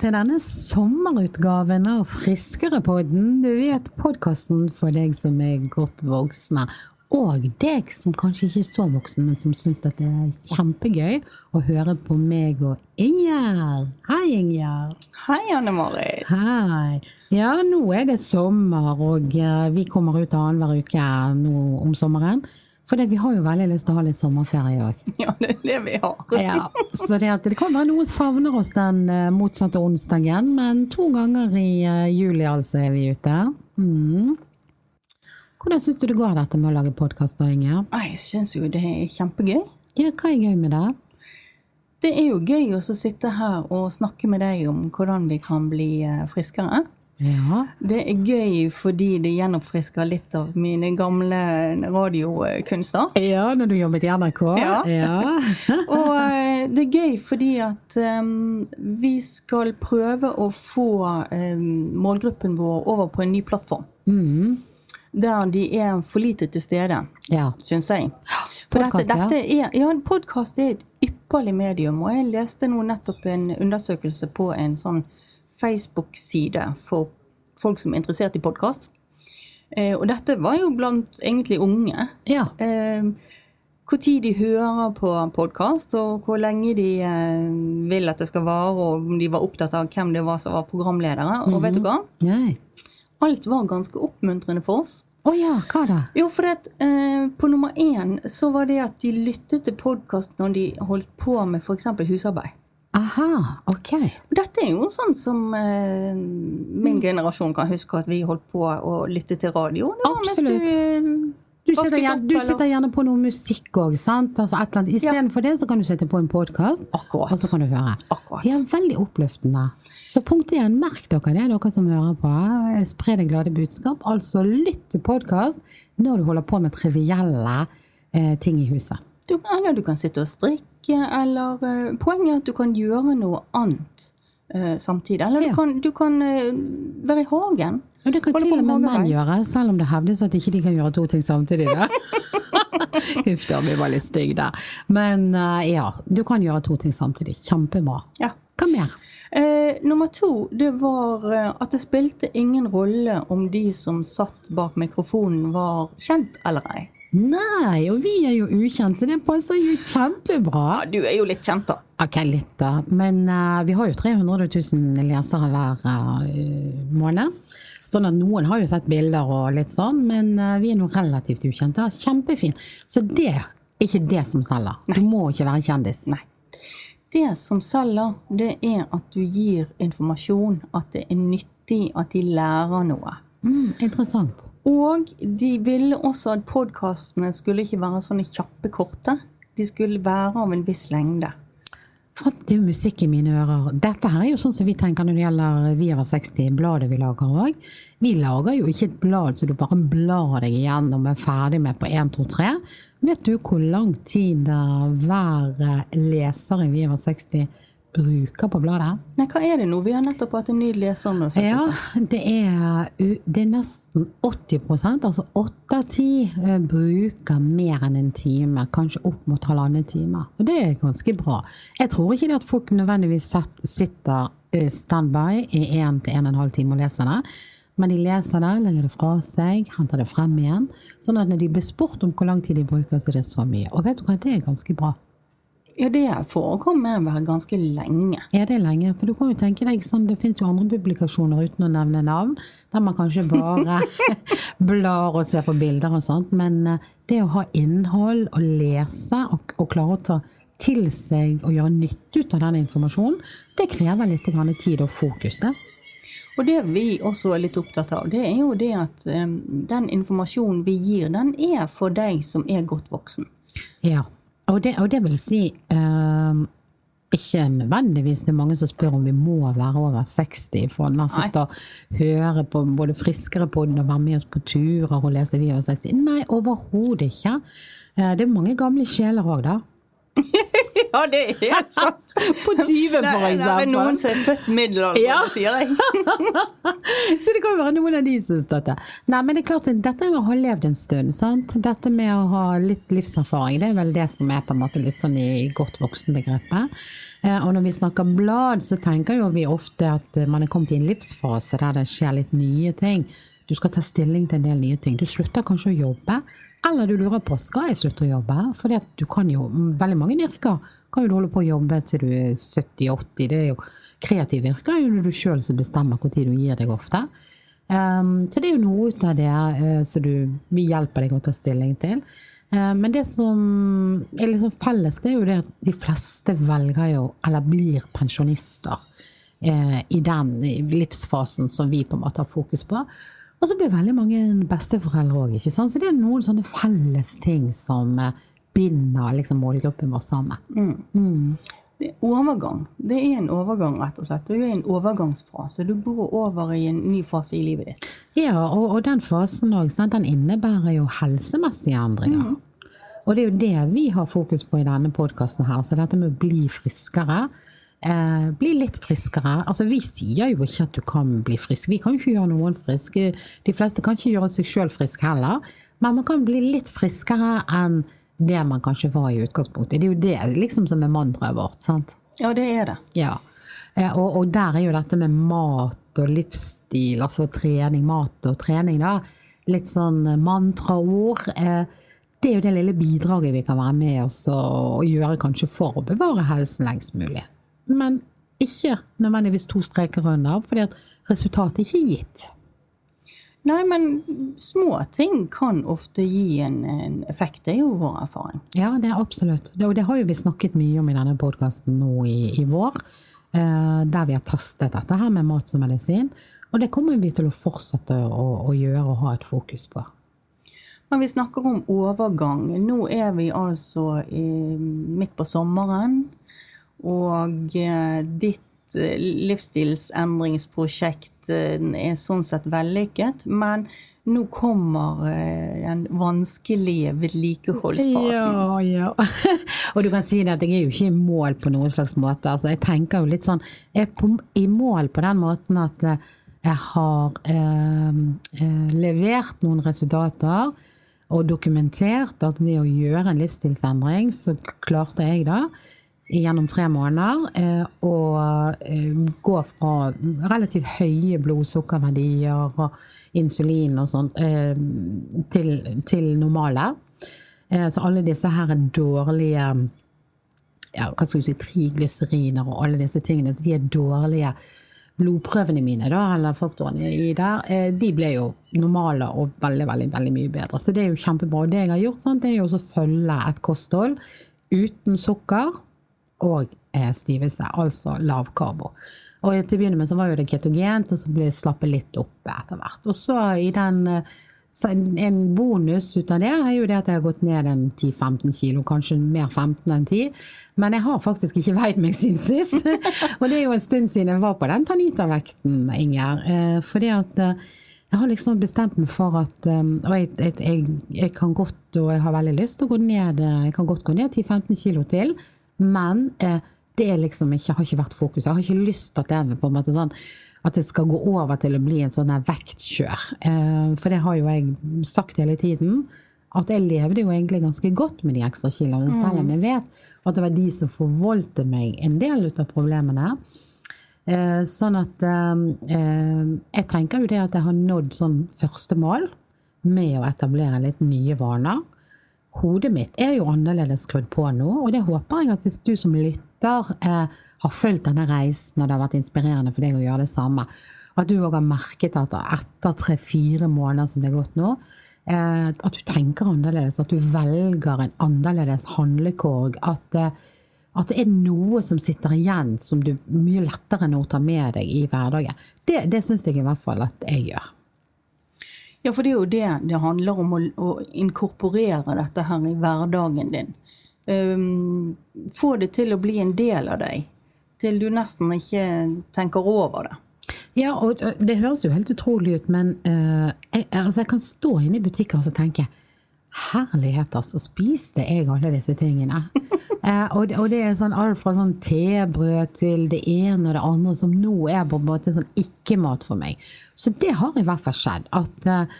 til denne sommerutgaven av Friskerepodden. Du vet podkasten for deg som er godt voksne, og deg som kanskje ikke er så voksen, men som syns det er kjempegøy å høre på meg og Ingjerd. Hei, Ingjerd. Hei, Anne Marit. Hei. Ja, nå er det sommer, og eh, vi kommer ut annenhver uke nå om sommeren. For vi har jo veldig lyst til å ha litt sommerferie òg. Ja, det er det vi har. Ja, så det, det, kan være noen savner oss den uh, motsatte onsdagen, men to ganger i uh, juli altså er vi ute. Mm. Hvordan syns du det går dette med å lage podkast, Inge? Jeg syns jo det er kjempegøy. Ja, hva er gøy med det? Det er jo gøy å sitte her og snakke med deg om hvordan vi kan bli uh, friskere. Ja. Det er gøy fordi det gjenoppfrisker litt av mine gamle radiokunster. Ja, når du jobbet i NRK. Ja. ja. og uh, det er gøy fordi at um, vi skal prøve å få um, målgruppen vår over på en ny plattform. Mm. Der de er for lite til stede, ja. syns jeg. For Podcast, dette, dette er, ja, en podkast er et ypperlig medium, og jeg leste nå nettopp en undersøkelse på en sånn Facebook-side for folk som er interessert i podkast. Eh, og dette var jo blant egentlig unge. Ja. Eh, hvor tid de hører på podkast, og hvor lenge de eh, vil at det skal vare, og om de var opptatt av hvem det var som var programledere. Og vet du hva? Nei. Alt var ganske oppmuntrende for oss. Å ja, hva da? Jo, for at, eh, på nummer én så var det at de lyttet til podkast når de holdt på med f.eks. husarbeid. Aha, ok. Dette er jo sånn som eh, min generasjon kan huske at vi holdt på å lytte til radio. Absolutt. du, eh, Du setter, opp, du setter gjerne på noe musikk òg, sant? Altså et eller. Istedenfor det så kan du sette på en podkast, og så kan du høre. Akkurat. Ja, veldig oppløftende. Så punkt én, merk dere det, dere som hører på. Spre det glade budskap. Altså lytt til podkast når du holder på med trivielle eh, ting i huset. Du, eller du kan sitte og strikke, eller eh, Poenget er at du kan gjøre noe annet eh, samtidig. Eller Ja. du kan, du kan eh, være i hagen. Og det kan Holde til og med menn gjøre, selv om det hevdes at ikke de kan gjøre to ting samtidig. Da. Huff da, vi var litt stygge der. Men ja, du kan gjøre to ting samtidig. Kjempebra. Ja. Hva mer? Eh, nummer to, det var at det spilte ingen rolle om de som satt bak mikrofonen var kjent eller ei. Nei, og vi er jo ukjent, så det passer jo kjempebra. Ja, du er jo litt kjent, da. Ok, litt da. Men uh, vi har jo 300 000 lesere hver uh, måned. Sånn at noen har jo sett bilder og litt sånn, men uh, vi er nå relativt ukjente. Kjempefin. Så det er ikke det som selger. Du må ikke være kjendis. Nei. Det som selger, det er at du gir informasjon, at det er nyttig, at de lærer noe. Mm, interessant. Og de ville også at podkastene skulle ikke være sånne kjappe, korte. De skulle være av en viss lengde. For det er jo musikk i mine ører. Dette her er jo sånn som vi tenker når det gjelder Vi over 60, bladet vi lager òg. Vi lager jo ikke et blad så du bare blar deg igjennom og er ferdig med på 1, 2, 3. Vet du hvor lang tid eh, hver eh, leser i Vi over 60 bruker på bladet? Nei, hva er det nå? Vi har nettopp hatt en ny Ja, leserundersøkelse. det er, det er nesten 80 altså 8 av 10 eh, bruker mer enn en time, kanskje opp mot halvannen time. Og det er ganske bra. Jeg tror ikke det at folk nødvendigvis sitter eh, standby i én til 1 12 time og leser det, men de leser det, legger det fra seg, henter det frem igjen. Sånn at når de blir spurt om hvor lang tid de bruker, så er det så mye. Og vet du hva, det er ganske bra. Ja, det forekommer å være ganske lenge. Er det lenge? For du kan jo tenke deg sånn, det finnes jo andre publikasjoner uten å nevne navn, der man kanskje bare blar og ser på bilder og sånt, men eh, det å ha innhold og lese og, og klare å ta til seg og gjøre nytte ut av den informasjonen, det krever litt tid og fokus, det. Og det vi også er litt opptatt av, det er jo det at um, den informasjonen vi gir, den er for deg som er godt voksen. Ja, og det, og det vil si eh, ikke nødvendigvis det er mange som spør om vi må være over 60 for å sitte og høre på både friskere på den og være med oss på turer og lese vi over 60. Nei, overhodet ikke. Eh, det er mange gamle sjeler òg, da. Ja, det er sant. På 20 for Det er eksempel. noen som er født middelalder, Ja. sier jeg. Så det kan jo være noen av de som syns dette. Nei, men det er klart, dette med å ha levd en stund. Sant? Dette med å ha litt livserfaring, det er vel det som er på en måte litt sånn i godt voksenbegrepet. Eh, Og når vi snakker blad, så tenker jo vi ofte at man er kommet i en livsfase der det skjer litt nye ting. Du skal ta stilling til en del nye ting. Du slutter kanskje å jobbe, eller du lurer på skal jeg slutte å jobbe. For du kan jo, veldig mange yrker kan jo holde på å jobbe til du er 70-80. Det er jo kreative yrker er du sjøl som bestemmer når du gir deg ofte. Um, så det er jo noe ut av det uh, som vi hjelper deg å ta stilling til. Uh, men det som er liksom felles, det er jo det at de fleste velger jo, eller blir pensjonister uh, i den livsfasen som vi på en måte har fokus på. Og så blir veldig mange besteforeldre òg, ikke sant. Så det er noen sånne felles ting som uh, binder liksom målgruppen vår sammen. Det er overgang. Det er en overgang, rett og slett. Du er i en overgangsfase. Du går over i en ny fase i livet ditt. Ja, og, og den fasen også, den innebærer jo helsemessige endringer. Og det er jo det vi har fokus på i denne podkasten her. Så dette med å bli friskere. Eh, bli litt friskere. Altså, vi sier jo ikke at du kan bli frisk. Vi kan jo ikke gjøre noen friske. De fleste kan ikke gjøre seg sjøl frisk heller. Men man kan bli litt friskere enn det man kanskje var i utgangspunktet. Det er jo det liksom som er mantraet vårt. sant? Ja, det er det. Ja. Eh, Og, og der er jo dette med mat og livsstil, altså trening, mat og trening, da. Litt sånn mantraord. Eh, Det er jo det lille bidraget vi kan være med oss og, og gjøre kanskje for å bevare helsen lengst mulig. Men ikke nødvendigvis to streker under, fordi at resultatet ikke er gitt. Nei, men små ting kan ofte gi en, en effekt. Det er jo vår erfaring. Ja, det er absolutt. Det, og det har jo vi snakket mye om i denne podkasten nå i, i vår, eh, der vi har testet dette her med mat som medisin. Og det kommer vi til å fortsette å, å gjøre og ha et fokus på. Men vi snakker om overgang. Nå er vi altså i, midt på sommeren, og eh, ditt eh, livsstilsendringsprosjekt eh, er sånn sett vellykket, men nå kommer den vanskelige vedlikeholdsfasen. Ja, ja. og du kan si det at jeg er jo ikke i mål på noen slags måte. Altså, jeg tenker jo litt sånn Jeg er i mål på den måten at jeg har eh, eh, levert noen resultater og dokumentert at ved å gjøre en livsstilsendring, så klarte jeg da gjennom tre måneder Og eh, gå fra relativt høye blodsukkerverdier og insulin og sånt eh, til, til normale. Eh, så alle disse her er dårlige ja, hva skal du si, triglyseriner og alle disse tingene, de er dårlige blodprøvene mine, da, eller faktorene i der, eh, de ble jo normale og veldig, veldig, veldig mye bedre. Så det er jo kjempebra. Og det jeg har gjort, sant, det er jo å følge et kosthold uten sukker og eh, stivelse, altså lav karbo. Og til å begynne med så var jo det ketogent, og så ble det slappet litt opp etter hvert. Og så i den eh, så en, bonus ut av det er jo det at jeg har gått ned en 10-15 kilo, kanskje mer 15 enn 10. Men jeg har faktisk ikke veid meg siden sist. og det er jo en stund siden jeg var på den Tanita-vekten, Inger. Eh, fordi at jeg har liksom bestemt meg for at Og jeg, jeg, jeg, jeg kan godt, og jeg har veldig lyst til å gå ned Jeg kan godt gå ned 10-15 kilo til, men eh, det er liksom ikke, har ikke vært fokuset. Jeg har ikke lyst til at det på en måte sånn at det skal gå over til å bli en sånn vektkjør. Eh, for det har jo jeg sagt hele tiden. At jeg levde jo egentlig ganske godt med de ekstra kiloene, selv om jeg vet at det var de som forvoldte meg en del ut av problemene. Eh, sånn at eh, eh, jeg tenker jo det at jeg har nådd sånn første mål med å etablere litt nye vaner. Hodet mitt er jo annerledes skrudd på nå, og det håper jeg at hvis du som lytter eh, har fulgt denne reisen, og det har vært inspirerende for deg å gjøre det samme, at du òg har merket at etter tre-fire måneder som det er gått nå, eh, at du tenker annerledes, at du velger en annerledes handlekorg, at eh, at det er noe som sitter igjen som du mye lettere nå tar med deg i hverdagen. Det, det syns jeg i hvert fall at jeg gjør. Ja, for det er jo det det handler om, å, å inkorporere dette her i hverdagen din. Um, få det til å bli en del av deg, til du nesten ikke tenker over det. Ja, og det høres jo helt utrolig ut, men uh, jeg, altså jeg kan stå inne i butikker og tenke Herlighet, altså. Spiste jeg alle disse tingene? Eh, og, og det er sånn alt fra sånn tebrød til det ene og det andre som nå er på en måte sånn ikke-mat for meg. Så det har i hvert fall skjedd. At eh,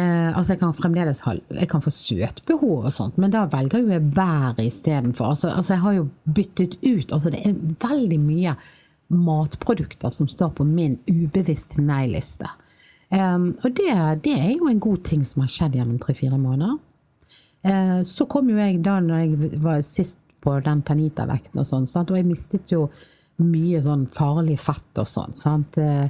eh altså jeg kan fremdeles ha Jeg kan få søtbehov og sånt, men da velger jeg bær istedenfor. Altså, altså jeg har jo byttet ut Altså det er veldig mye matprodukter som står på min ubevisste nei-liste. Um, og det, det, er jo en god ting som har skjedd gjennom tre-fire måneder. Uh, så kom jo jeg da når jeg var sist på den Tanita-vekten og sånn, og jeg mistet jo mye sånn farlig fett og sånn. sant? Uh,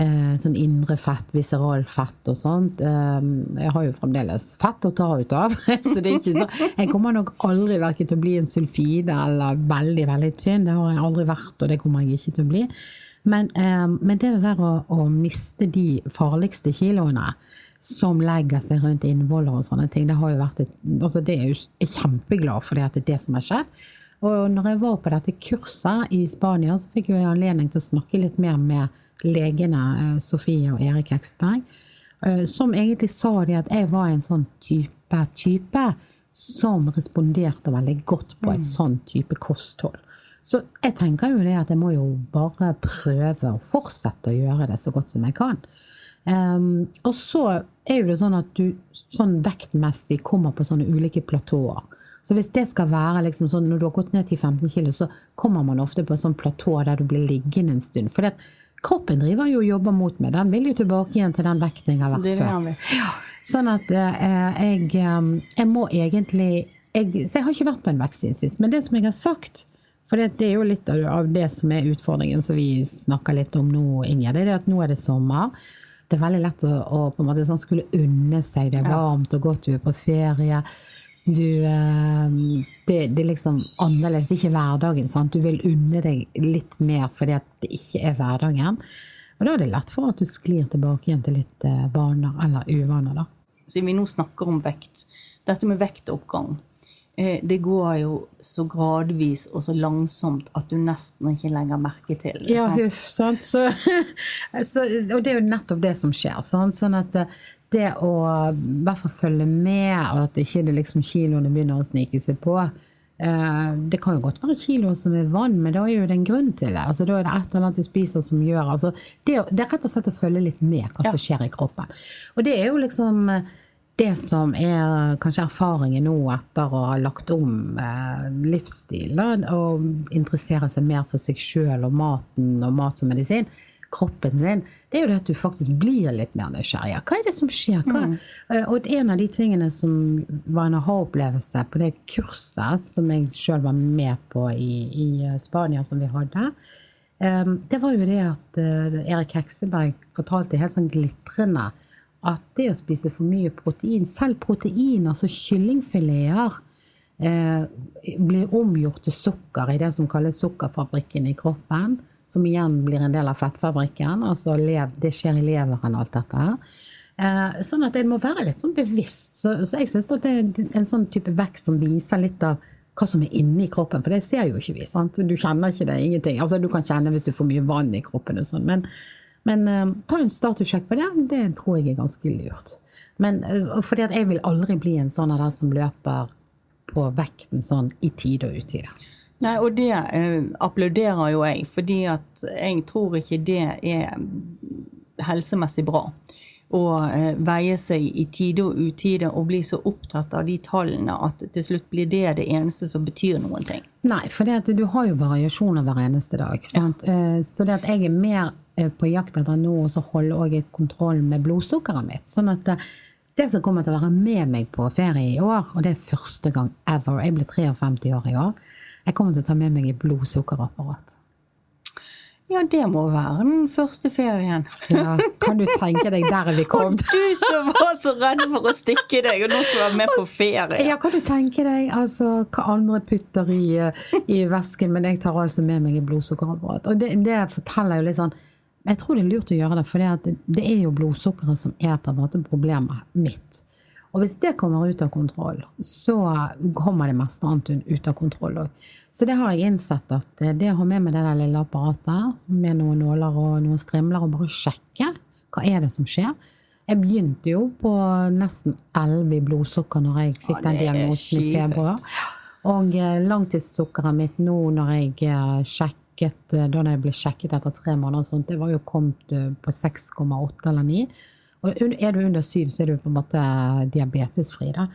uh, sånn indre fett, viseral fett og sånt. jeg har jo fremdeles fett å ta ut av, så det er ikke så Jeg kommer nok aldri verken til å bli en sulfide eller veldig, veldig tynn. Det har jeg aldri vært, og det kommer jeg ikke til å bli. Men, eh, men det der å, å, miste de farligste kiloene som legger seg rundt innvoller og sånne ting, det har jo vært et, altså det er jo jeg er kjempeglad for det at det er det som har skjedd. Og når jeg var på dette kurset i Spania, så fikk jeg anledning til å snakke litt mer med legene eh, Sofie og Erik Eksberg, eh, som egentlig sa det at jeg var en sånn type type som responderte veldig godt på et mm. sånn type kosthold. Så jeg tenker jo det at jeg må jo bare prøve å fortsette å gjøre det så godt som jeg kan. Um, og så er jo det sånn at du sånn vektmessig kommer på sånne ulike platåer. Så hvis det skal være liksom sånn når du har gått ned til 15 kg, så kommer man ofte på en sånn platå der du blir liggende en stund. For kroppen driver jo og jobber mot meg. Den vil jo tilbake igjen til den vekten jeg har vært før. Ja, sånn at uh, jeg, um, jeg må egentlig jeg, Så jeg har ikke vært på en vekt siden sist. Men det som jeg har sagt, for det, det, er jo litt av det som er utfordringen som vi snakker litt om nå, Inge. Det er at nå er det sommer. Det er veldig lett å, å på en måte sånn skulle unne seg. Det er varmt og godt, du er på ferie. Du, ehm, det, det, er liksom annerledes. Det er ikke hverdagen. Sant? Du vil unne deg litt mer fordi det ikke er hverdagen. Og da er det lett for at du sklir tilbake igjen til litt eh, vaner eller uvaner. da. Siden vi nå snakker om vekt, dette med vektoppgang det går jo så gradvis og så langsomt at du nesten ikke legger merke til det. Ja, sant. Så, så, og det er jo nettopp det som skjer. Sant? Sånn at eh, det å i hvert fall følge med, og at ikke det liksom kiloene begynner å snike seg på eh, Det kan jo godt være kiloer som er vann, men da er jo det en grunn til det. Altså, da er det et eller annet de spiser som gjør altså, det, det, er rett og slett å følge litt med hva som skjer i kroppen. Og det er jo liksom det som er kanskje erfaringen nå etter å ha lagt om eh, livsstil, og interessere seg mer for seg sjøl og maten og mat som medisin, kroppen sin, det er jo det at du faktisk blir litt mer nysgjerrig. Hva er det som skjer? Mm. Eh, og en av de tingene som var en aha-opplevelse på det kurset som jeg sjøl var med på i, i, Spania, som vi hadde, eh, det var jo det at eh, Erik Hekseberg fortalte helt sånn glitrende at det å spise for mye protein, selv protein, altså kyllingfileter, eh, blir omgjort til sukker i det som kalles sukkerfabrikken i kroppen. Som igjen blir en del av fettfabrikken. altså Det skjer i leveren, alt dette her. Eh, sånn at en må være litt sånn bevisst. Så, så jeg syns det er en sånn type vekst som viser litt av hva som er inni kroppen, for det ser jo ikke vi. sant? Du kjenner ikke det, ingenting. Altså Du kan kjenne hvis du får mye vann i kroppen og sånn, men men uh, ta en statussjekk på det. Det tror jeg er ganske lurt. Men uh, fordi at jeg vil aldri bli en sånn av den som løper på vekten sånn i tide og utide. Nei, og det uh, applauderer jo jeg, fordi at jeg tror ikke det er helsemessig bra å veie seg i tide og utide og bli så opptatt av de tallene at til slutt blir det det eneste som betyr noen ting. Nei, for du har jo variasjoner hver eneste dag. Ja. Så det at jeg er mer på jakt etter nå å holde også kontroll med blodsukkeret mitt. Sånn at eh, det som kommer til å være med meg på ferie i år, og det er første gang ever, jeg blir 53 år i år, jeg kommer til å ta med meg et blodsukkerapparat. Ja, det må være den første ferien. Ja, Kan du tenke deg, der er vi kommet. Og du som var så redd for å stikke deg, og nå skal være med på ferie. Ja, kan du tenke deg altså, hva andre putter i, eh, i vesken, men jeg tar altså med meg et blodsukkerapparat. Og det, det forteller jo litt sånn jeg tror det er lurt å gjøre det, for det, det er jo blodsukkeret som er på en måte problemet mitt. Og hvis det kommer ut av kontroll, så kommer det meste annet ut av kontroll òg. Så det har jeg innsett at det å ha med meg det der lille apparatet med noen nåler og noen strimler og bare sjekke hva er det som skjer Jeg begynte jo på nesten 11 i blodsukker når jeg fikk den diagnosen i februar. Og eh, langtidssukkeret mitt nå når jeg eh, sjekket eh, Da jeg ble sjekket etter tre måneder, og sånt, det var jo kommet eh, på 6,8 eller 9. Og er du under 7, så er du på en måte diabetesfri. da.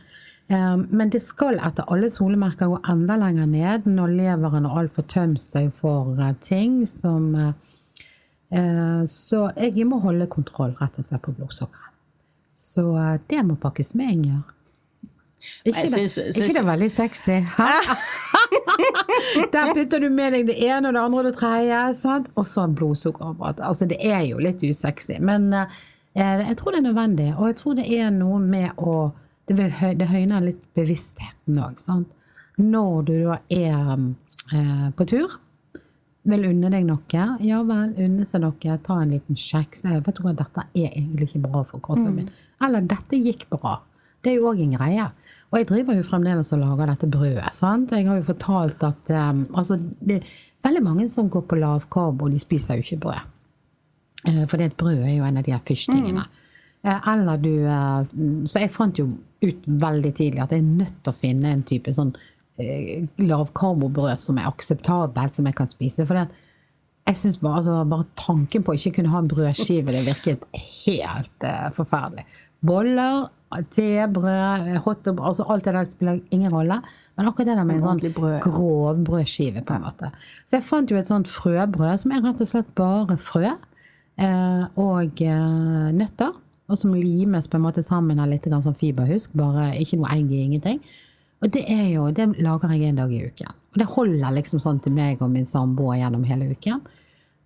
Eh, Men det skal etter alle solemerker gå enda lenger ned når leveren og alt får tømt seg for eh, ting som eh, eh, Så jeg må holde kontroll rett og slett på blodsukkeret. Så eh, det må pakkes med, Inger. Ikke, Jeg det, syns- ikke det er veldig sexy? Der putter du med deg det ene og det andre og det tredje, sant? og så blodsukkerapparat. Altså, det er jo litt usexy, men eh, jeg tror det er nødvendig. Og jeg tror det er noe med å Det, vil det høyner litt bevisstheten òg, sant. Når du da er eh, på tur, vil unne deg noe, ja vel, unne seg noe, ta en liten sjekk. Jeg vet du hva, dette er egentlig ikke bra for kroppen min. Eller dette gikk bra. Det er jo òg en greie. Og jeg driver jo fremdeles og lager dette brødet. sant? Jeg har jo fortalt at um, altså, det er veldig mange som går på lavkarbo, de spiser jo ikke brød. Uh, For det brød er jo en av de her fyrstingene. Mm. Uh, Eller du uh, Så jeg fant jo ut veldig tidlig at jeg er nødt til å finne en type sånn lavkarbobrød som er akseptabelt, som jeg kan spise. For det, jeg synes bare, altså, bare tanken på å ikke kunne ha en brødskive, det virket helt uh, forferdelig. Boller, te, brød, hotdog, altså alt det der spiller ingen rolle. Men akkurat det der med en sånn brød. grov brødskive, på en måte. Så jeg fant jo et sånt frøbrød som er rett og slett bare frø eh, og eh, nøtter. Og som limes på en måte sammen av litt sånn fiberhusk, bare ikke noe egg i ingenting. Og det er jo, det lager jeg en dag i uken. Og det holder liksom sånn til meg og min samboer gjennom hele uken.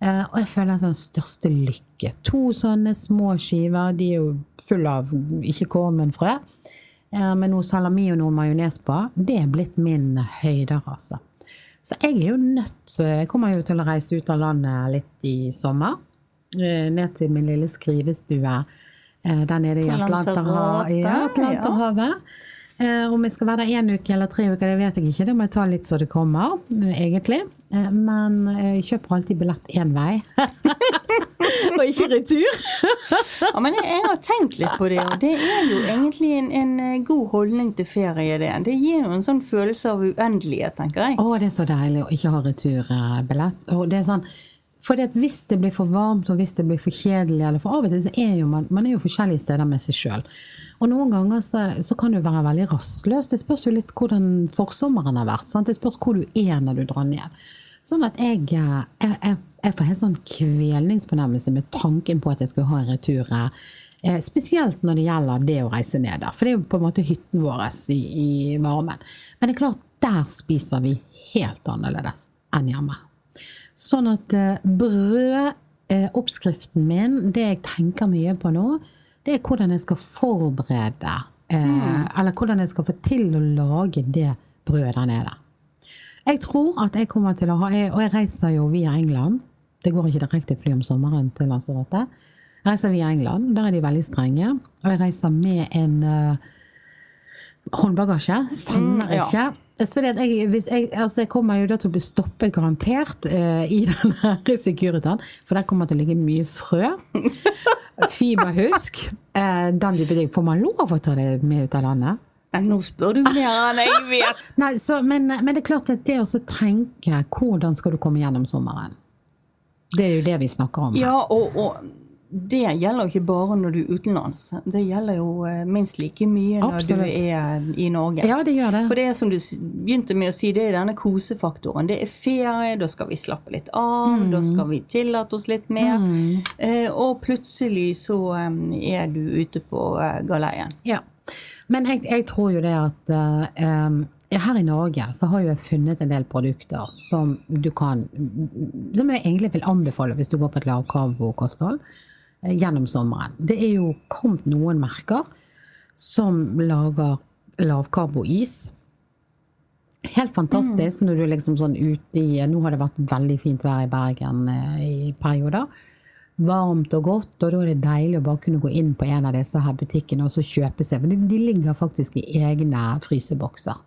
Eh, og jeg føler sånn største lykke. To sånne små skiver, de er jo fulle av ikke korn, men frø. Eh, med noe salami og noe majones på. Det er blitt min høyderase. Så jeg er jo nødt Jeg kommer jo til å reise ut av landet litt i sommer. Eh, Ned til min lille skrivestue der nede i Atlanterhavet. Ja, Atlanterhavet. Eh, Om jeg skal være der én uke eller tre uker, det vet jeg ikke. Det må jeg ta litt så det kommer, eh, egentlig. Eh, Men jeg kjøper alltid billett én vei. og ikke retur. Ja, men jeg, jeg har tenkt litt på det, og det er jo egentlig en, en eh, god holdning til ferie, det. Det gir jo en sånn følelse av uendelighet, tenker jeg. Å, det er så deilig å ikke ha returbillett. Og det er sånn, for hvis det blir for varmt, og hvis det blir for kjedelig, eller for av og til så er jo man, man er jo forskjellige steder med seg sjøl. Og noen ganger så, så kan du være veldig rastløs. Det spørs jo litt hvordan forsommeren har vært. Sant? Det spørs hvor du er når du drar ned. Sånn at jeg, eh, jeg, jeg, jeg får helt sånn kvelningsfornemmelse med tanken på at jeg skal ha en retur. Eh, spesielt når det gjelder det å reise ned der. For det er jo på en måte hytten vår i, i varmen. Men det er klart, der spiser vi helt annerledes enn hjemme. Sånn at eh, brødoppskriften min, det jeg tenker mye på nå, det er hvordan jeg skal forberede Mm. Eller hvordan jeg skal få til å lage det brødet der nede. Jeg tror at jeg kommer til å ha Og jeg reiser jo via England. Det går ikke direkte fly om sommeren til Lanzarote. Jeg reiser via England. Der er de veldig strenge. Og jeg reiser med en uh, håndbagasje. Sender Mm, ja. ikke. Så det jeg, jeg, altså jeg kommer jo da til å bli stoppet garantert eh, i denne Securitan, for der kommer det til å ligge mye frø. Fiberhusk. Eh, den type ting. Får man lov å ta det med ut av landet? Men nå spør du mer enn jeg vet. Nei, så, men, men det er klart at det å tenke hvordan skal du komme gjennom sommeren? Det er jo det vi snakker om. her. Ja, og, og det gjelder ikke bare når du er utenlands. Det gjelder jo eh, minst like mye når Absolutt. du er i Norge. Ja, det gjør det. For det er som du begynte med å si, det er denne kosefaktoren. Det er ferie, da skal vi slappe litt av, Mm. da skal vi tillate oss litt mer. Eh, og plutselig så eh, er du ute på eh, galeien. Ja. Men jeg, jeg tror jo det at eh, her i Norge så har jo jeg funnet en del produkter som du kan Som jeg egentlig vil anbefale hvis du går på et lavkarbokosthold eh, gjennom sommeren. Det er jo kommet noen merker som lager lavkarbois. Helt fantastisk når du liksom sånn ute i Nå har det vært veldig fint vær i Bergen eh, i perioder. Varmt og godt, og da er det deilig å bare kunne gå inn på en av disse her butikkene og så kjøpe seg. For de, de ligger faktisk i egne frysebokser.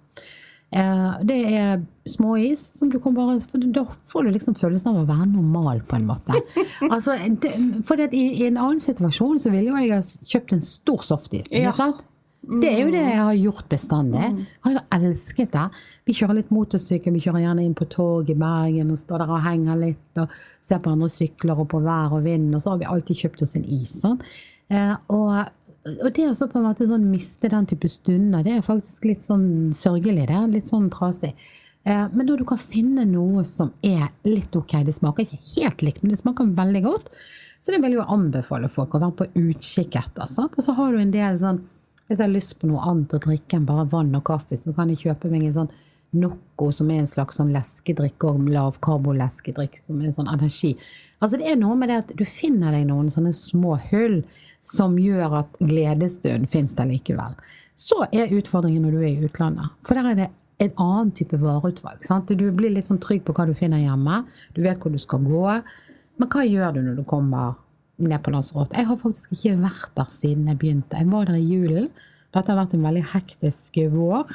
Eh, det er småis som du kan bare Da får du liksom følelsen av å være normal, på en måte. altså, det, for i, i en annen situasjon så ville jo jeg ha kjøpt en stor softis. Ja. Det er jo det jeg har gjort bestandig. Jeg har jo elsket det. Vi kjører litt motorsykkel, vi kjører gjerne inn på tog i Bergen og står der og henger litt og ser på andre sykler og på vær og vind, og så har vi alltid kjøpt oss en is. Sånn. Eh, og, og det å på en måte sånn miste den type stunder, det er faktisk litt sånn sørgelig. Det er litt sånn trasig. Eh, men når du kan finne noe som er litt ok, det smaker ikke helt likt, men det smaker veldig godt, så det vil jeg anbefale folk å være på utkikk etter. Sant? Og så har du en del sånn Hvis jeg har lyst på noe annet å drikke enn bare vann og kaffe, så kan jeg kjøpe meg en sånn Nocco, som er en slags sånn leskedrikk, og lavkarboleskedrikk, som er en sånn energi. Altså Det er noe med det at du finner deg noen sånne små hull som gjør at gledesstund fins der likevel. Så er utfordringen når du er i utlandet. For der er det en annen type vareutvalg. Sant? Du blir litt sånn trygg på hva du finner hjemme. Du vet hvor du skal gå. Men hva gjør du når du kommer ned på Lanzarote? Jeg har faktisk ikke vært der siden jeg begynte. Jeg var der i julen. Dette har vært en veldig hektisk vår.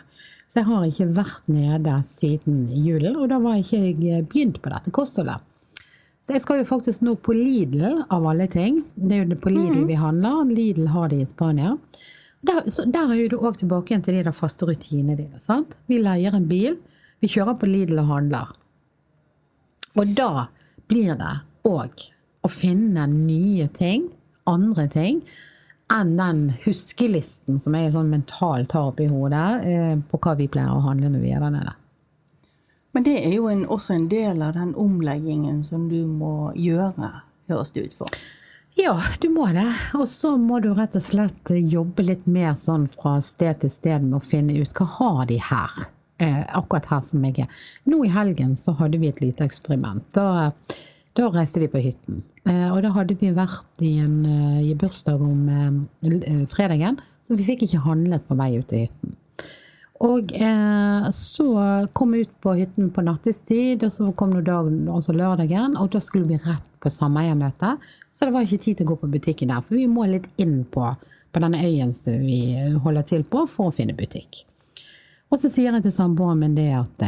Så jeg har ikke vært nede siden julen, og da var jeg ikke begynt på dette kostholdet. Så jeg skal jo faktisk nå på Lidl, av alle ting. Det er jo på Lidl vi handler. Lidl har det i Spania. Der, så der er jo du òg tilbake igjen til de der faste rutinene dine. sant? Vi leier en bil, vi kjører på Lidl og handler. Og da blir det òg å finne nye ting, andre ting, enn den huskelisten som jeg sånn mentalt har oppi hodet eh, på hva vi pleier å handle når vi er der nede. Men det er jo en, også en del av den omleggingen som du må gjøre, høres det ut for. Ja, du må det. Og så må du rett og slett jobbe litt mer sånn fra sted til sted med å finne ut hva har de her. Eh, akkurat her som jeg er. Nå i helgen så hadde vi et lite eksperiment. Da, da reiste vi på hytten. Eh, og da hadde vi vært i en eh, i bursdag om eh, fredagen, så vi fikk ikke handlet på vei ut til hytten. Og eh, så kom vi ut på hytten på nattestid, og så kom dagen, altså lørdagen, og da skulle vi rett på sameiermøte. Så det var ikke tid til å gå på butikken der, for vi må litt inn på, på denne øyen som vi holder til på, for å finne butikk. Og så sier jeg til samboeren min det at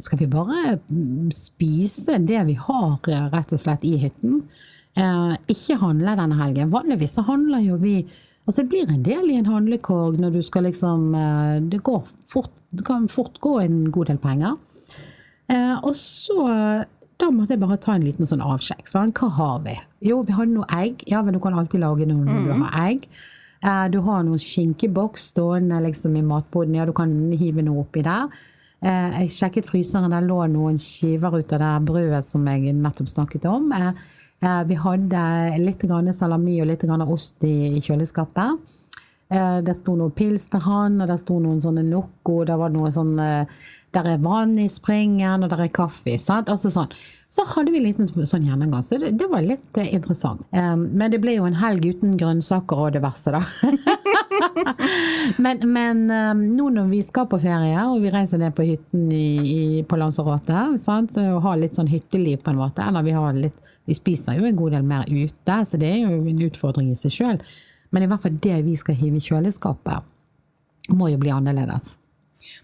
skal vi bare spise det vi har rett og slett i hytten? Eh, ikke handle denne helgen. Vanligvis så handler jo vi Altså det blir en del i en handlekorg når du skal liksom eh, Det, går fort, det kan fort gå en god del penger. Eh, og så da måtte jeg bare ta en liten sånn avsjekk. Sånn, hva har vi? Jo, vi hadde noe egg. Ja, men du kan alltid lage noe når du har egg. Eh, du har noen skinkeboks stående liksom i matboden. Ja, du kan hive noe oppi der. Eh, jeg sjekket fryseren, der lå noen skiver ut av det brødet som jeg nettopp snakket om. Eh, eh vi hadde litt salami og litt ost i, kjøleskapet. Det sto noe pils til han, og det sto noen sånne Noco, det var noe sånn Der er vann i springen, og der er kaffe. Altså sånn. Så hadde vi en liten sånn gjennomgang, så det, det var litt interessant. Men det ble jo en helg uten grønnsaker og diverse, da. men, men um, nå når vi skal på ferie, og vi reiser ned på hytten i, i, på Lanzarote, sant? og har litt sånn hytteliv på en måte, eller vi har litt vi spiser jo en god del mer ute, så det er jo en utfordring i seg sjøl. Men i hvert fall det vi skal hive i kjøleskapet, må jo bli annerledes.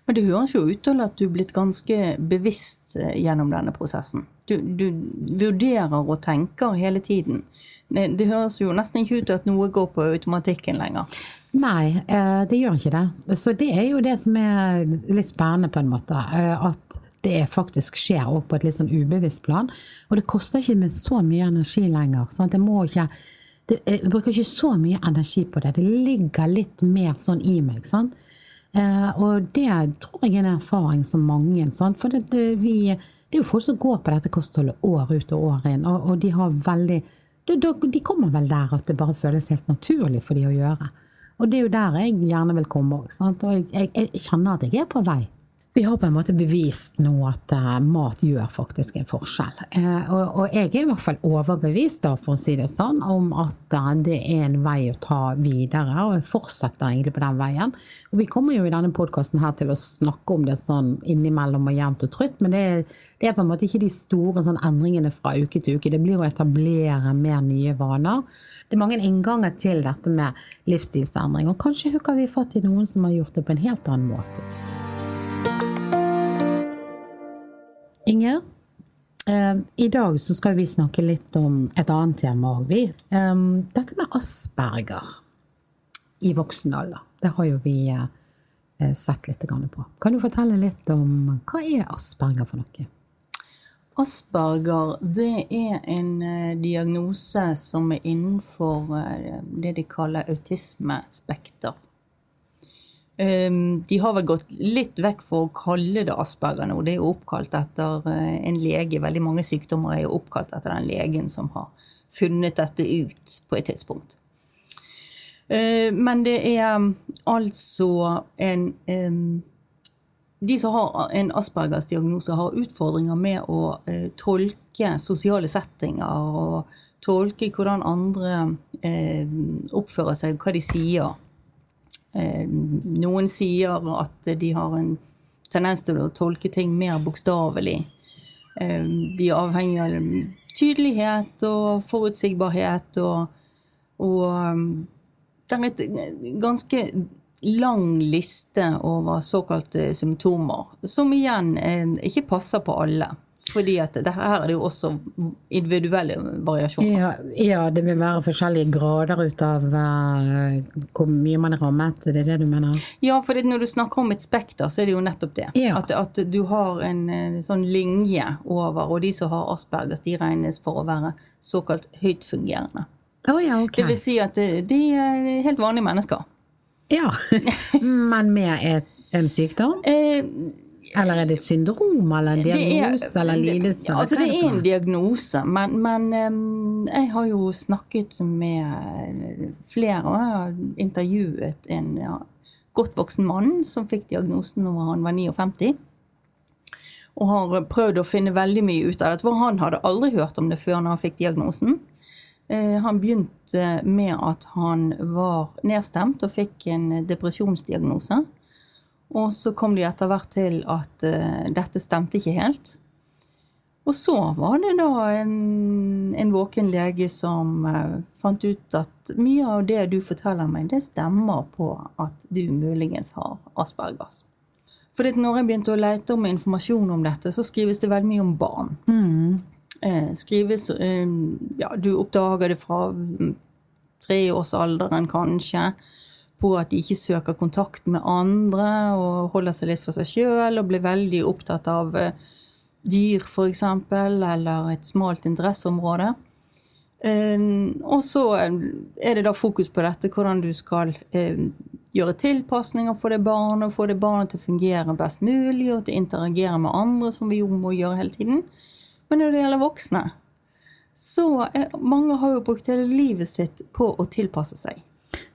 Men det høres jo ut til at du er blitt ganske bevisst eh, gjennom denne prosessen. Du, du vurderer og tenker hele tiden. Det, høres jo nesten ikke ut til at noe går på automatikken lenger. Nei, eh, det gjør ikke det. Så det er jo det som er litt spennende, på en måte. Eh, at det faktisk skjer òg på et litt sånn ubevisst plan. Og det koster ikke med så mye energi lenger. Sant? Det må ikke det, Jeg bruker ikke så mye energi på det. Det ligger litt mer sånn i meg. sant? Eh, og det tror jeg er en erfaring som mange. Sant? For det, det, vi, det, er jo folk som går på dette kostholdet år ut og år inn, og, og de har veldig de, kommer vel der at det bare føles helt naturlig for de å gjøre. Og det er jo der jeg gjerne vil komme òg. Og jeg, jeg, jeg kjenner at jeg er på vei vi har på en måte bevist nå at uh, mat gjør faktisk en forskjell. Uh, og, jeg er i hvert fall overbevist, da, for å si det sånn, om at uh, det er en vei å ta videre. Og jeg fortsetter egentlig på den veien. Og vi kommer jo i denne podkasten her til å snakke om det sånn innimellom og jevnt og trutt, men det er, det er, på en måte ikke de store sånn, endringene fra uke til uke. Det blir å etablere mer nye vaner. Det er mange innganger til dette med livsstilsendring, og kanskje hooker vi fatt i noen som har gjort det på en helt annen måte. Inger, eh, i dag så skal vi snakke litt om et annet tema òg, vi. Eh, dette med asperger. i voksen alder. Det har jo vi eh, sett litt på. Kan du fortelle litt om hva er Asperger for noe? Asperger det er en diagnose som er innenfor det de kaller autismespekter. Um, de har vel gått litt vekk for å kalle det Asperger nå. Det er jo oppkalt etter eh, en lege. Veldig mange sykdommer er jo oppkalt etter den legen som har funnet dette ut på et tidspunkt. Uh, men det er um, altså en De som har en Aspergers diagnose, har utfordringer med å uh, tolke sosiale settinger og tolke hvordan andre oppfører seg, hva de sier. Eh, noen sier at de har en tendens til å tolke ting mer bokstavelig. Eh, de er avhengig av tydelighet og forutsigbarhet og, og um, Det er en ganske lang liste over såkalte symptomer, som igjen eh, ikke passer på alle. Fordi at det her er det jo også individuelle variasjoner. Ja, ja det vil være forskjellige grader ut av uh, hvor mye man er rammet. Det er det du mener? Ja, for når du snakker om et spekter, så er det jo nettopp det. Ja. At, at, du har en, en sånn linje over, og de som har aspergers, de regnes for å være såkalt høytfungerende. Oh, ja, okay. Det vil si at de er helt vanlige mennesker. Ja, men med et, en sykdom? Eller er det et syndrom eller en diagnose er, eller lidelse? Altså det er en diagnose, men, men, jeg har jo snakket med flere, og jeg har intervjuet en ja, godt voksen mann som fikk diagnosen når han var 59. Og har prøvd å finne veldig mye ut av det, for han hadde aldri hørt om det før når han fikk diagnosen. Eh, han begynte med at han var nedstemt og fikk en depresjonsdiagnose. Og så kom de etter hvert til at uh, dette stemte ikke helt. Og så var det da en, en våken lege som uh, fant ut at mye av det du forteller meg, det stemmer på at du muligens har aspergers. For når jeg begynte å lete om informasjon om dette, så skrives det veldig mye om barn. Mm. Uh, skrives Ja, du oppdager det fra mm, treårsalderen, kanskje på at de ikke søker kontakt med andre og holder seg litt for seg sjøl og blir veldig opptatt av eh, dyr, f.eks., eller et smalt interesseområde. Eh, og så eh, er det da fokus på dette, hvordan du skal gjøre tilpasninger for det barnet, få det barnet til å fungere best mulig, og til å interagere med andre, som vi jo må gjøre hele tiden. Men når det gjelder voksne, så er, mange har jo brukt hele livet sitt på å tilpasse seg.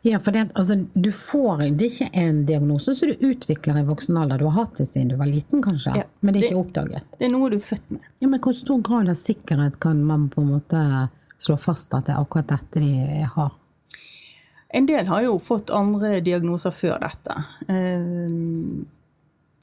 Ja, for det, altså, du får Det er ikke en diagnose som du utvikler i voksen alder. Du har hatt det siden du var liten, kanskje, ja, men det er det, ikke oppdaget. Det er noe du er født med. Ja, Men hvor stor grad av sikkerhet kan man på en måte slå fast at det er akkurat dette de har? En del har jo fått andre diagnoser før dette. Eh,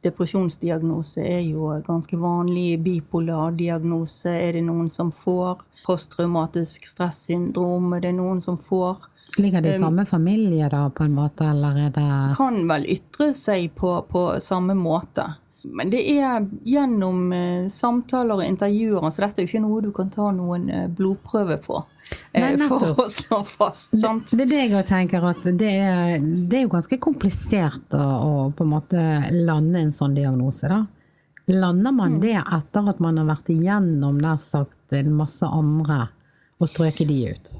depresjonsdiagnose er jo ganske vanlig. Bipolar diagnose er det noen som får. Posttraumatisk stressyndrom er det noen som får. Ligger det i samme familie da, på en måte, eller er det Kan vel ytre seg på, på samme måte. Men det er gjennom uh, samtaler og intervjuer, så dette er jo ikke noe du kan ta noen uh, blodprøve på. Uh, Nei, for å slå fast. sant? Det, det er det jeg tenker, at det er, det er jo ganske komplisert å, å, på en måte lande en sånn diagnose, da. Lander man mm. det etter at man har vært igjennom nær sagt en masse andre, og strøket de ut?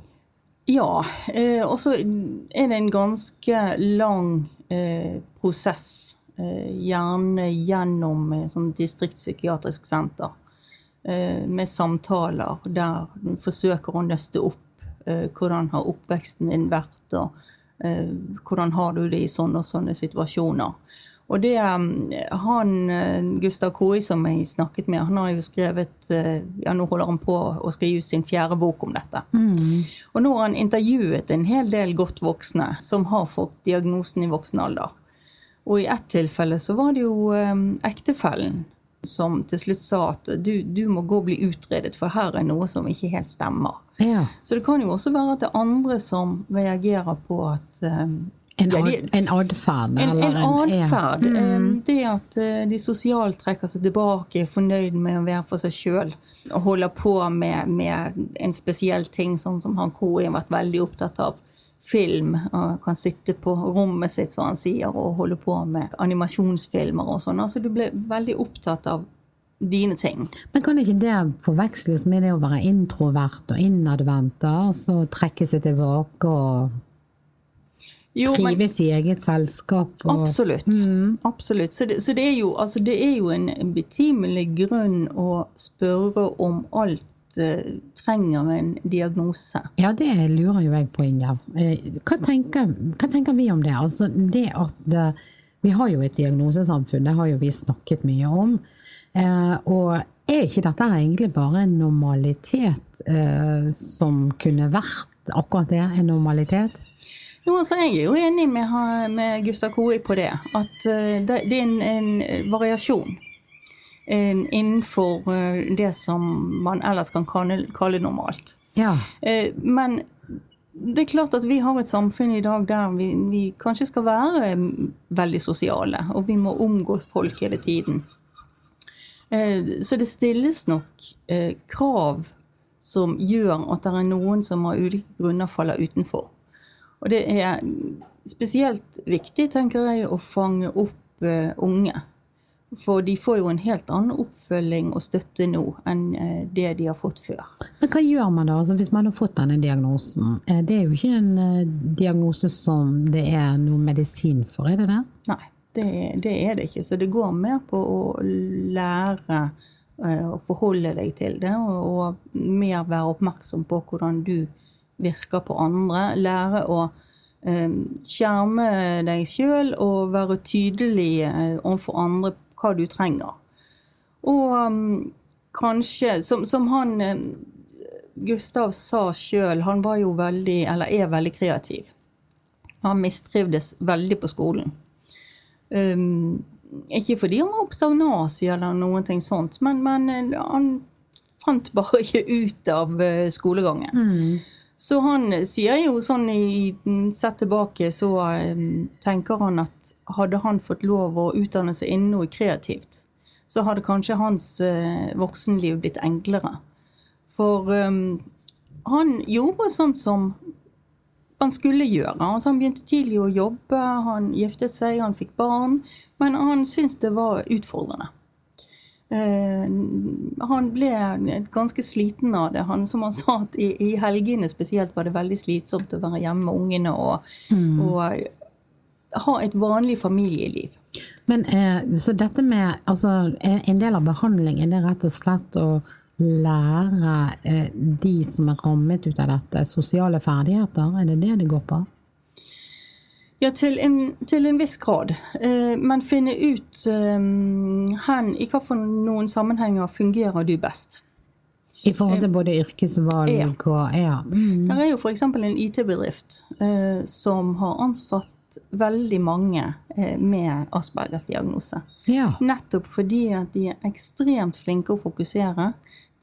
Ja, eh, og så er det en ganske lang eh, prosess. Eh, gjerne gjennom eh, sånn distriktspsykiatrisk senter. Med samtaler der du forsøker å nøste opp hvordan har oppveksten din vært, og hvordan har du det i sånne og sånne situasjoner. Og det um, han eh, Gustav Koi som jeg snakket med, han har jo skrevet eh, Ja, nå holder han på å skrive ut sin fjerde bok om dette. Mm. Og nå har han intervjuet en hel del godt voksne som har fått diagnosen i voksen alder. Og i ett tilfelle så var det jo um, ektefellen som til slutt sa at du, du, må gå og bli utredet, for her er noe som ikke helt stemmer. Ja. Så det kan jo også være at det er andre som reagerer på at um, en, ja, en atferd? En, atferd. Mm. Det at eh, de sosialt trekker seg tilbake, er fornøyd med å være for seg sjøl. Og holder på med, med, en spesiell ting, sånn som han K har vært veldig opptatt av. film og kan sitte på rommet sitt, som han sier, og holde på med animasjonsfilmer og sånn. Altså du blir veldig opptatt av dine ting. Men kan ikke det forveksles med det å være introvert og innadvendt, og så trekke seg tilbake og Jo, men- i eget selskap? Og, Absolutt. Absolutt. Så, det, så det, er jo, altså det er jo en betimelig grunn å spørre om alt eh, trenger en diagnose. Ja, det lurer jo jeg på, Ingjerd. Eh, Hva, tenker- hva tenker vi om det? Altså, det at eh, Vi har jo et diagnosesamfunn, det har jo vi snakket mye om. Eh, og er ikke dette egentlig bare en normalitet eh, som kunne vært akkurat det, en normalitet? Jo, altså Jeg er jo enig med, med Gustav Koi på det. At eh, det, det er en, en variasjon en, innenfor eh, det som man ellers kan kalle, kalle normalt. Ja. Eh, Men det er klart at vi har et samfunn i dag der vi, vi kanskje skal være mm, veldig sosiale, og vi må omgås folk hele tiden. Så det stilles nok krav som gjør at det er noen som av ulike grunner faller utenfor. Og det er spesielt viktig, tenker jeg, å fange opp eh, unge. For de får jo en helt annen oppfølging og støtte nå enn eh, det de har fått før. Men hva gjør man da altså, hvis man har fått denne diagnosen? Eh, Det er jo ikke en diagnose som det er noe medisin for, er det det? Nei, det, det er det ikke. Så det går mer på å lære å forholde deg til det, og, og mer være oppmerksom på hvordan du virker på andre. Lære å eh, skjerme deg sjøl og være tydelig eh, overfor andre hva du trenger. Og um, kanskje, som, som han eh, Gustav sa sjøl, han var jo veldig, eller er veldig kreativ. Han mistrivdes veldig på skolen. Um, ikke fordi han var oppstavnasi eller noen ting sånt, men, men eh, han fant bare ikke ut av skolegangen. skolegangen. Så han sier jo sånn i Sett tilbake, så um, tenker han at hadde han fått lov å utdanne seg innen noe kreativt, så hadde kanskje hans eh, voksenliv blitt enklere. For um, han gjorde sånn som han skulle gjøre. Altså, han begynte tidlig å jobbe, han giftet seg, han fikk barn. Men han syntes det var utfordrende. Eh, han ble ganske sliten av det. Han, som han sa, at i, i helgene spesielt var det veldig slitsomt å være hjemme med ungene og, og ha et vanlig familieliv. Men eh, så dette med altså, en del av behandlingen det er rett og slett å lære eh, de som er rammet ut av dette, sosiale ferdigheter? Er det det det går på? Ja, til en, til en viss grad. Eh, men finne ut eh, hen, i noen sammenhenger fungerer du best. I forhold til både yrkesvalg og Ja. Mm. Her er jo f.eks. en IT-bedrift eh, som har ansatt veldig mange eh, med Aspergers diagnose. ja. Nettopp fordi at de er ekstremt flinke å fokusere.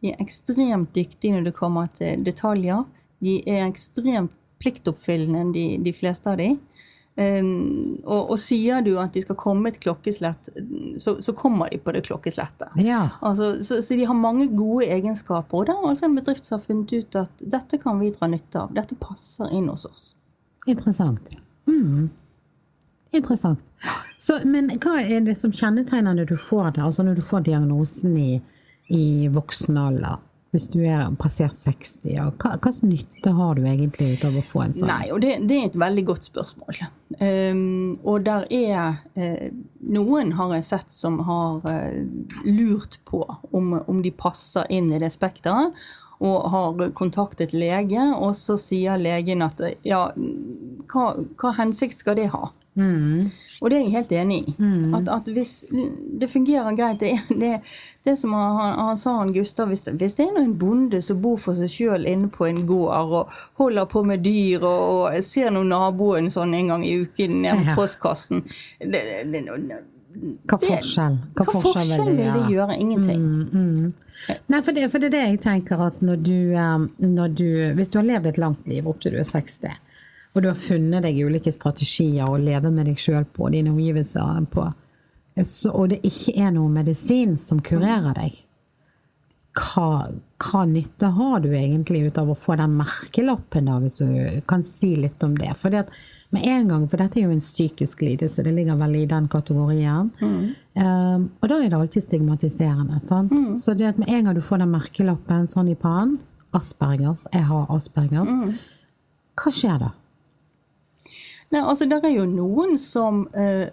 De er ekstremt dyktige når det kommer til detaljer. De er ekstremt pliktoppfyllende, de, de fleste av de. Um, og, og sier du at de skal komme et klokkeslett, så, så kommer de på det klokkeslettet. ja. Altså, så, så de har mange gode egenskaper. Og det er altså en bedrift som har funnet ut at dette kan vi dra nytte av. Dette passer inn hos oss. Interessant. Mm. Interessant. Så, men hva er det som kjennetegner når du får det, altså når du får diagnosen i, i voksen alder? Hvis du er passert 60, ja. hva slags nytte har du egentlig ut av å få en sånn? Nei, og det, det er et veldig godt spørsmål. Um, og der er uh, Noen har jeg sett som har uh, lurt på om, om de passer inn i det spekteret, og har kontaktet lege, og så sier legen at ja, hva, hva hensikt skal det ha? Og det er jeg helt enig i. At, at hvis det fungerer greit Det, er- det, det som han, han sa han Gustav, hvis det, hvis det er en bonde som bor for seg sjøl inne på en gård og holder på med dyr, og, og ser nå naboen sånn en gang i uken nede på postkassen det, det, det, Hva forskjell? Hva forskjell vil det gjøre? Ingenting. Nei, for det, for det er det jeg tenker at når du, eh, når du Hvis du har levd et langt liv opp til du er 60, og du har funnet deg ulike strategier å leve med deg sjøl på, dine omgivelser på, og det ikke er noen medisin som kurerer deg, hva, hva nytte har du egentlig ut av å få den merkelappen, da, hvis du kan si litt om det? For med en gang, for dette er jo en psykisk lidelse, det ligger vel i den kategorien. Mm. Um, og da er det alltid stigmatiserende. sant? Mm. Så det at med en gang du får den merkelappen sånn i pannen, Aspergers, jeg har Aspergers, mm. hva skjer da? Nei, altså Det er jo noen som uh,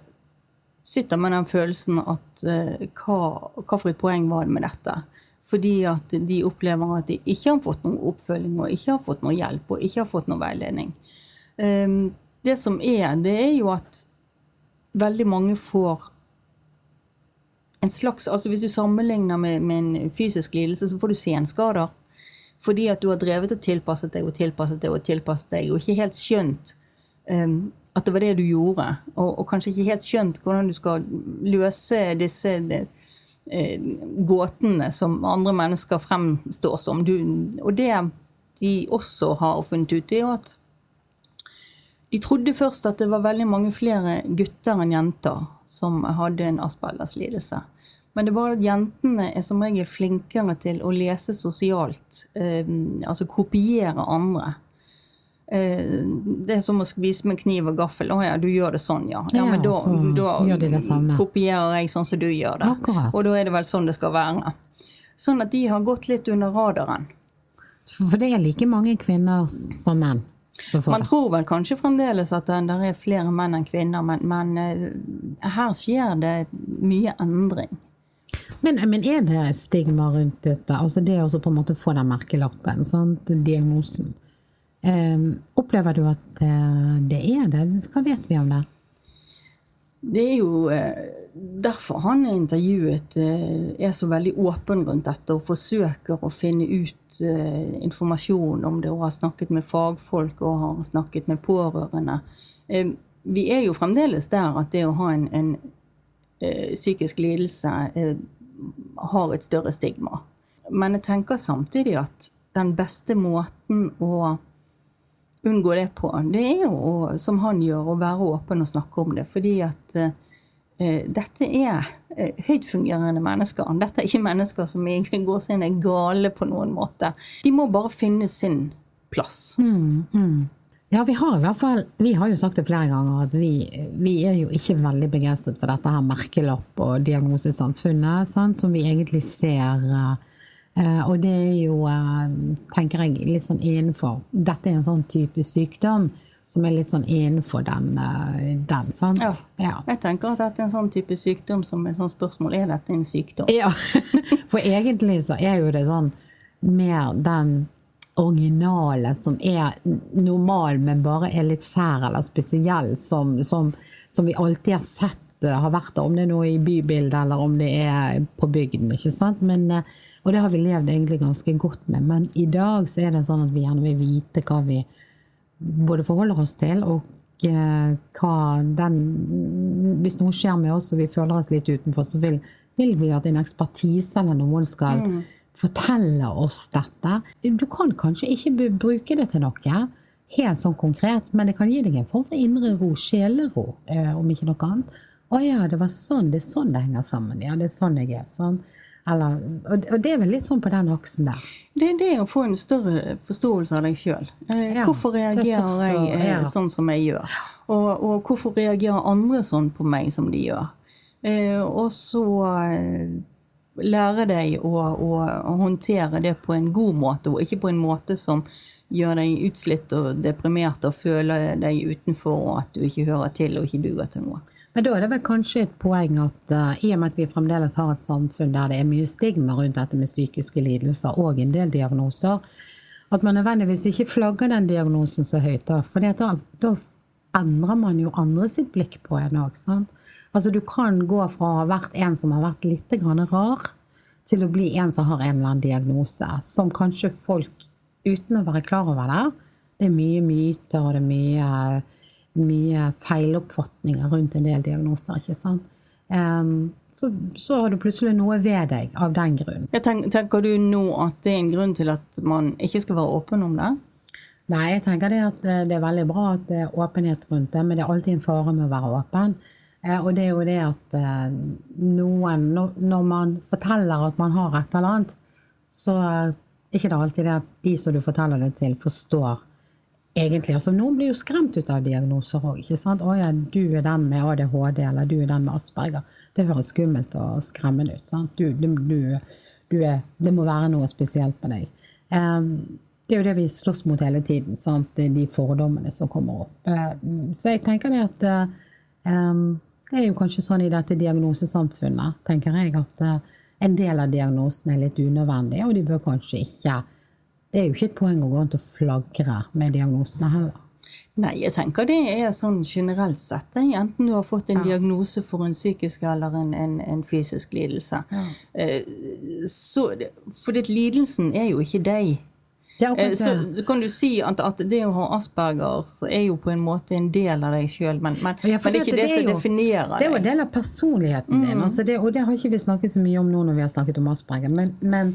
sitter med den følelsen at uh, hva, hva for et poeng var det med dette? Fordi at de opplever at de ikke har fått noen oppfølging og ikke har fått noe hjelp og ikke har fått noe veiledning. Um, det som er, det er jo at veldig mange får en slags altså Hvis du sammenligner med, med en fysisk lidelse, så får du senskader. Fordi at du har drevet og tilpasset deg og tilpasset deg og tilpasset deg, og ikke helt skjønt um, at det var det du gjorde. Og, og, kanskje ikke helt skjønt hvordan du skal løse disse de, uh, gåtene som andre mennesker fremstår som. Du, og det de også har funnet ut, er jo at de trodde først at det var veldig mange flere gutter enn jenter som hadde en Aspergers lidelse. Men det bare at jentene er som regel flinkere til å lese sosialt, eh, altså kopiere andre. Eh, det er som å spise med kniv og gaffel. 'Å ja, du gjør det sånn, ja.' Ja, men da, da de kopierer jeg sånn som du gjør det. Akkurat. Og da er det vel sånn det skal være. Sånn at de har gått litt under radaren. For det er like mange kvinner som menn? Man tror vel kanskje fremdeles at det er flere menn enn kvinner, men, men uh, her skjer det mye endring. Men, men, er det stigma rundt dette? Altså det å på en måte få den merkelappen, sant? diagnosen. Um, opplever du at uh, det er det? Hva vet vi om det? Det er jo uh, derfor han er intervjuet, eh, er så veldig åpen rundt dette og forsøker å finne ut eh, informasjon om det og har snakket med fagfolk og har snakket med pårørende. Eh, vi er jo fremdeles der at det å ha en, en psykisk lidelse har et større stigma. Men jeg tenker samtidig at den beste måten å unngå det på, det er jo, som han gjør, å være åpen og snakke om det. Fordi at Eh, dette er eh, høytfungerende mennesker. Dette er ikke mennesker som i gåsehud er gale på noen måte. De må bare finne sin plass. Mm, mm. Ja, vi har i hvert fall Vi har jo sagt det flere ganger at vi, vi er jo ikke veldig begeistret for dette her merkelapp- og diagnosesamfunnet, sant, som vi egentlig ser. Uh, og det er jo, uh, tenker jeg, litt sånn innenfor Dette er en sånn type sykdom som er litt sånn innenfor den, eh, den sant? Ja. ja. Jeg tenker at dette er en sånn type sykdom som er sånn spørsmål er dette en sykdom. Ja, for egentlig så er jo det sånn mer den originale som er normal, men bare er litt sær eller spesiell, som, som, som vi alltid har sett eh, har vært der, om det er noe i bybildet eller om det er på bygden. ikke sant? Men, eh, og det har vi levd egentlig ganske godt med. Men i dag så er det sånn at vi gjerne vil vite hva vi både forholder oss til, og eh, hva den Hvis noe skjer med oss og vi føler oss litt utenfor, så vil, vil vi at en ekspertise eller noen skal mm. fortelle oss dette. Du kan kanskje ikke bruke det til noe helt sånn konkret, men det kan gi deg en form for indre ro, sjelero, eh, om ikke noe annet. Å ja, det var sånn, det er sånn det henger sammen. Ja, det er sånn jeg er. sånn. Eller, og det er vel litt sånn på den aksen der. Det er det å få en større forståelse av deg sjøl. Eh, ja, hvorfor reagerer jeg eh, ja. sånn som jeg gjør? Og, og, hvorfor reagerer andre sånn på meg som de gjør? Eh, og så eh, lære deg å, å, å, håndtere det på en god måte, og ikke på en måte som gjør deg utslitt og deprimert og føler deg utenfor og at du ikke hører til og ikke duger til noe. Men da er det vel kanskje et poeng at uh, i og med at vi fremdeles har et samfunn der det er mye stigma rundt dette med psykiske lidelser og en del diagnoser, at man nødvendigvis ikke flagger den diagnosen så høyt. da, For da, da, endrer man jo andre sitt blikk på en òg. Altså du kan gå fra å ha vært en som har vært litt rar, til å bli en som har en eller annen diagnose, som kanskje folk uten å være klar over det Det er mye myter, og det er mye mye feiloppfatninger rundt en del diagnoser. ikke sant? Um, så, så, har du plutselig noe ved deg av den grunn. Tenk, tenker du nå at det er en grunn til at man ikke skal være åpen om det? Nei, jeg tenker det at eh, det er veldig bra at det er åpenhet rundt det, men det er alltid en fare med å være åpen. Eh, og det er jo det at eh, noen Når man forteller at man har et eller annet, så er det ikke alltid det at de som du forteller det til, forstår egentlig. Altså, noen blir jo skremt ut av diagnoser òg. Å ja, du er den med ADHD, eller du er den med Asperger. Det høres skummelt og skremmende ut. Du, du, du, er, det må være noe spesielt med deg. Um, det er jo det vi slåss mot hele tiden, sant? de fordommene som kommer opp. Uh, så jeg tenker det at um, det er jo kanskje sånn i dette diagnosesamfunnet, tenker jeg, at uh, en del av diagnosen er litt unødvendig, og de bør kanskje ikke Det er jo ikke et poeng å gå rundt og flagre med diagnosene heller. Nei, jeg tenker det er sånn generelt sett. Enten du har fått en ja. diagnose for en psykisk eller en, en, en fysisk lidelse. Ja. Uh, så, for det, lidelsen er jo ikke deg. Eh, så, så, kan du si at, at, det å ha asperger så er jo på en måte en del av deg sjøl, men, men, ja, men, det er ikke det, det som definerer deg. Det er jo en del av personligheten mm. din, altså det, og det har ikke vi snakket så mye om nå når vi har snakket om asperger. Men, men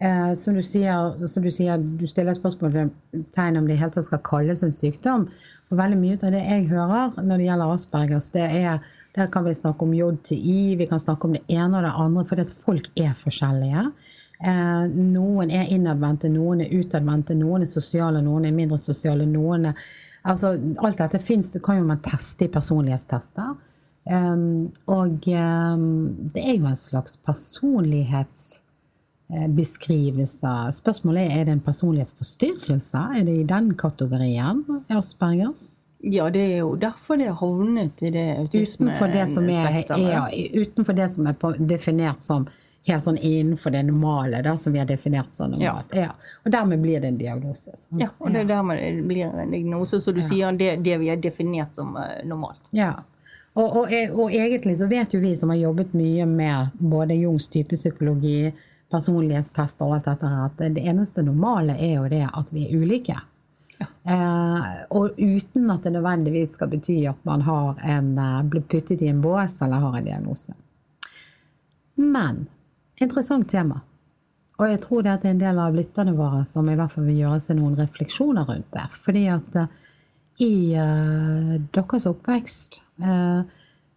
eh, som, du sier, som, du sier, du stiller spørsmål tegn om det i hele tatt skal kalles en sykdom. Og veldig mye av det jeg hører når det gjelder aspergers, det er der kan vi snakke om JTI, vi kan snakke om det ene og det andre, fordi at folk er forskjellige. Eh, noen er innadvendte, noen er utadvendte, noen er sosiale, noen er mindre sosiale. noen er, altså Alt dette fins, det kan jo man teste i personlighetstester. Um, og um, det er jo en slags personlighetsbeskrivelse. Spørsmålet er er det en personlighetsforstyrrelse. Er det i den kategorien Aspergers? Ja, det er jo derfor det har havnet i det autismespekteret. Utenfor det som er definert som helt sånn innenfor det normale, da, som vi har definert som normalt. Ja. ja. Og dermed blir det en diagnose. Sant? Ja, og det er dermed det blir en diagnose, så du ja. sier det, det, vi har definert som uh, normalt. Ja. Og, og, og, egentlig så vet jo vi som har jobbet mye med både Jungs typepsykologi, personlighetstester og alt dette her, at det eneste normale er jo det at vi er ulike. Ja. Eh, og uten at det nødvendigvis skal bety at man har en, uh, blir puttet i en bås eller har en diagnose. Men interessant tema. Og jeg tror det er en del av lytterne våre som i hvert fall vil gjøre seg noen refleksjoner rundt det. Fordi at uh, i uh, deres oppvekst, uh,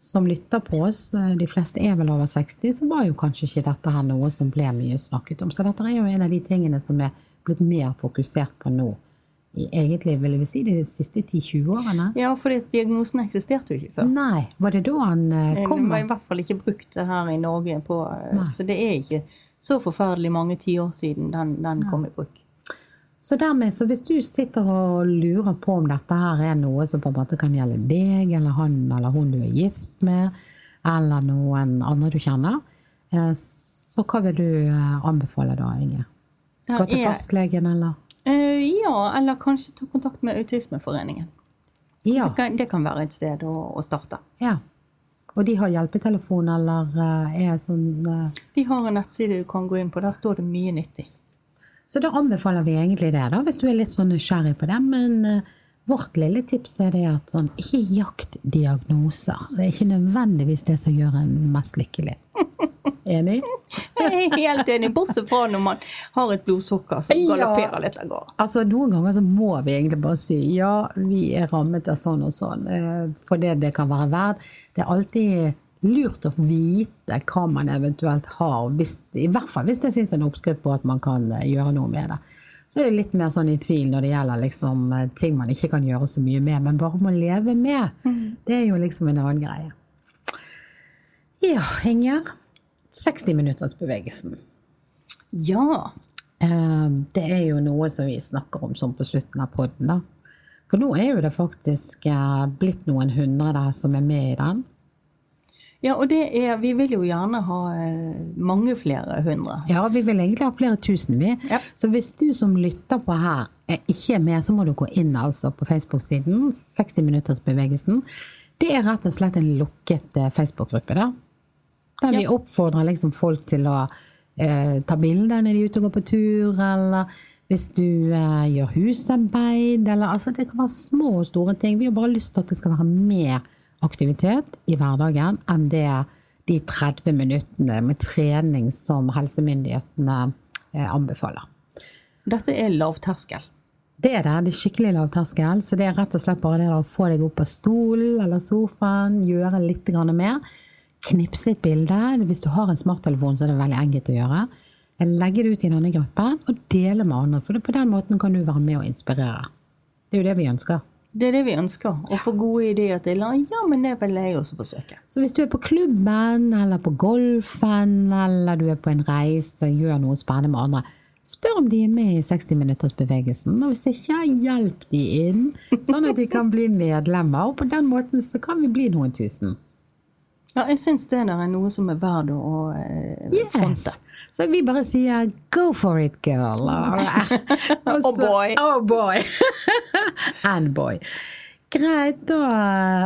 som lytter på oss, de fleste er vel over 60, så var jo kanskje ikke dette her noe som ble mye snakket om. Så dette er jo en av de tingene som er blitt mer fokusert på nå egentlig vil jeg si de siste 10-20 årene? Ja, for diagnosen eksisterte jo ikke før. Nei, Var det da han eh, kom? Den var i hvert fall ikke brukt her i Norge. På, eh, så det er ikke så forferdelig mange tiår siden den, den kom i bruk. Så dermed, så hvis du sitter og lurer på om dette her er noe som på en måte kan gjelde deg, eller han eller hun du er gift med, eller noen andre du kjenner, eh, så hva vil du anbefale da, Inge? Gå til fastlegen, eller? Uh, ja, eller kanskje ta kontakt med Autismeforeningen. Ja. Det, kan, det kan være et sted å, å, starte. Ja. Og de har hjelpetelefon, eller er sånn uh... De har en nettside du kan gå inn på. Der står det mye nyttig. Så da anbefaler vi egentlig det, da, hvis du er litt sånn nysgjerrig på det. Men vårt lille tips er det at sånn, ikke jakt diagnoser. Det er ikke nødvendigvis det som gjør en mest lykkelig. Enig? Jeg er helt enig, bortsett fra når man har et blodsukker som galopperer ja, litt av gårde. Altså, noen ganger så må vi egentlig bare si ja, vi er rammet av sånn og sånn, eh, for det det kan være verdt. Det er alltid lurt å vite hva man eventuelt har, hvis, i hvert fall hvis det finnes en oppskrift på at man kan eh, gjøre noe med det. Så er det litt mer sånn i tvil når det gjelder liksom, eh, ting man ikke kan gjøre så mye med, men bare må leve med. Mm. Det er jo liksom en annen greie. Ja, Inger. 60-minuttersbevegelsen. Ja. Ehm, det er jo noe som vi snakker om sånn på slutten av poden, da. For nå er jo det faktisk eh, blitt noen hundre der som er med i den. Ja, og det er, vi vil jo gjerne ha eh, mange flere hundre. Ja, vi vil egentlig ha flere tusen, vi. Ja. Så hvis du som lytter på her er ikke er med, så må du gå inn altså på Facebook-siden 60-minuttersbevegelsen. Det er rett og slett en lukket eh, Facebook-gruppe. der, Der vi oppfordrer liksom folk til å eh, ta bilder når de er ute og går på tur, eller hvis du eh, gjør husarbeid, eller altså Det kan være små og store ting. Vi har bare lyst til at det skal være mer aktivitet i hverdagen enn det de 30 minuttene med trening som helsemyndighetene eh, anbefaler. Dette er lavterskel? Det er det. Det er skikkelig lavterskel. Så det er rett og slett bare det å få deg opp på stolen eller sofaen, gjøre litt mer knipse et bilde. Hvis du har en smarttelefon, så er det veldig enkelt å gjøre. legge det ut i denne gruppen og dele med andre. For på den måten kan du være med og inspirere. Det er jo det vi ønsker. Det er det vi ønsker. Å få gode ideer til. Ja, men det vil jeg også forsøke. Så hvis du er på klubben, eller på golfen, eller du er på en reise, gjør noe spennende med andre, spør om de er med i 60-minuttersbevegelsen. Og hvis ikke, hjelp de inn, sånn at de kan bli medlemmer. Og på den måten så kan vi bli noen tusen. Ja, jeg syns det der er noe som er verdt å eh, fronte. Så vi bare sier 'go for it, girl'. Og Oh boy. Oh boy. And boy. Greit, da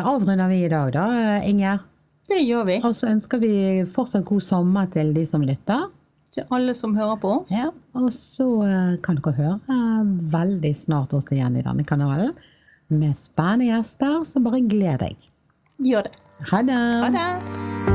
avrunder vi i dag, da, Inger. Det gjør vi. Og så ønsker vi fortsatt god sommer til de som lytter. Til alle som hører på oss. Ja, og så eh, kan dere høre veldig snart også igjen i denne kanalen med spennende gjester, så bare gled deg. Gjør det. Ha det! Ha det.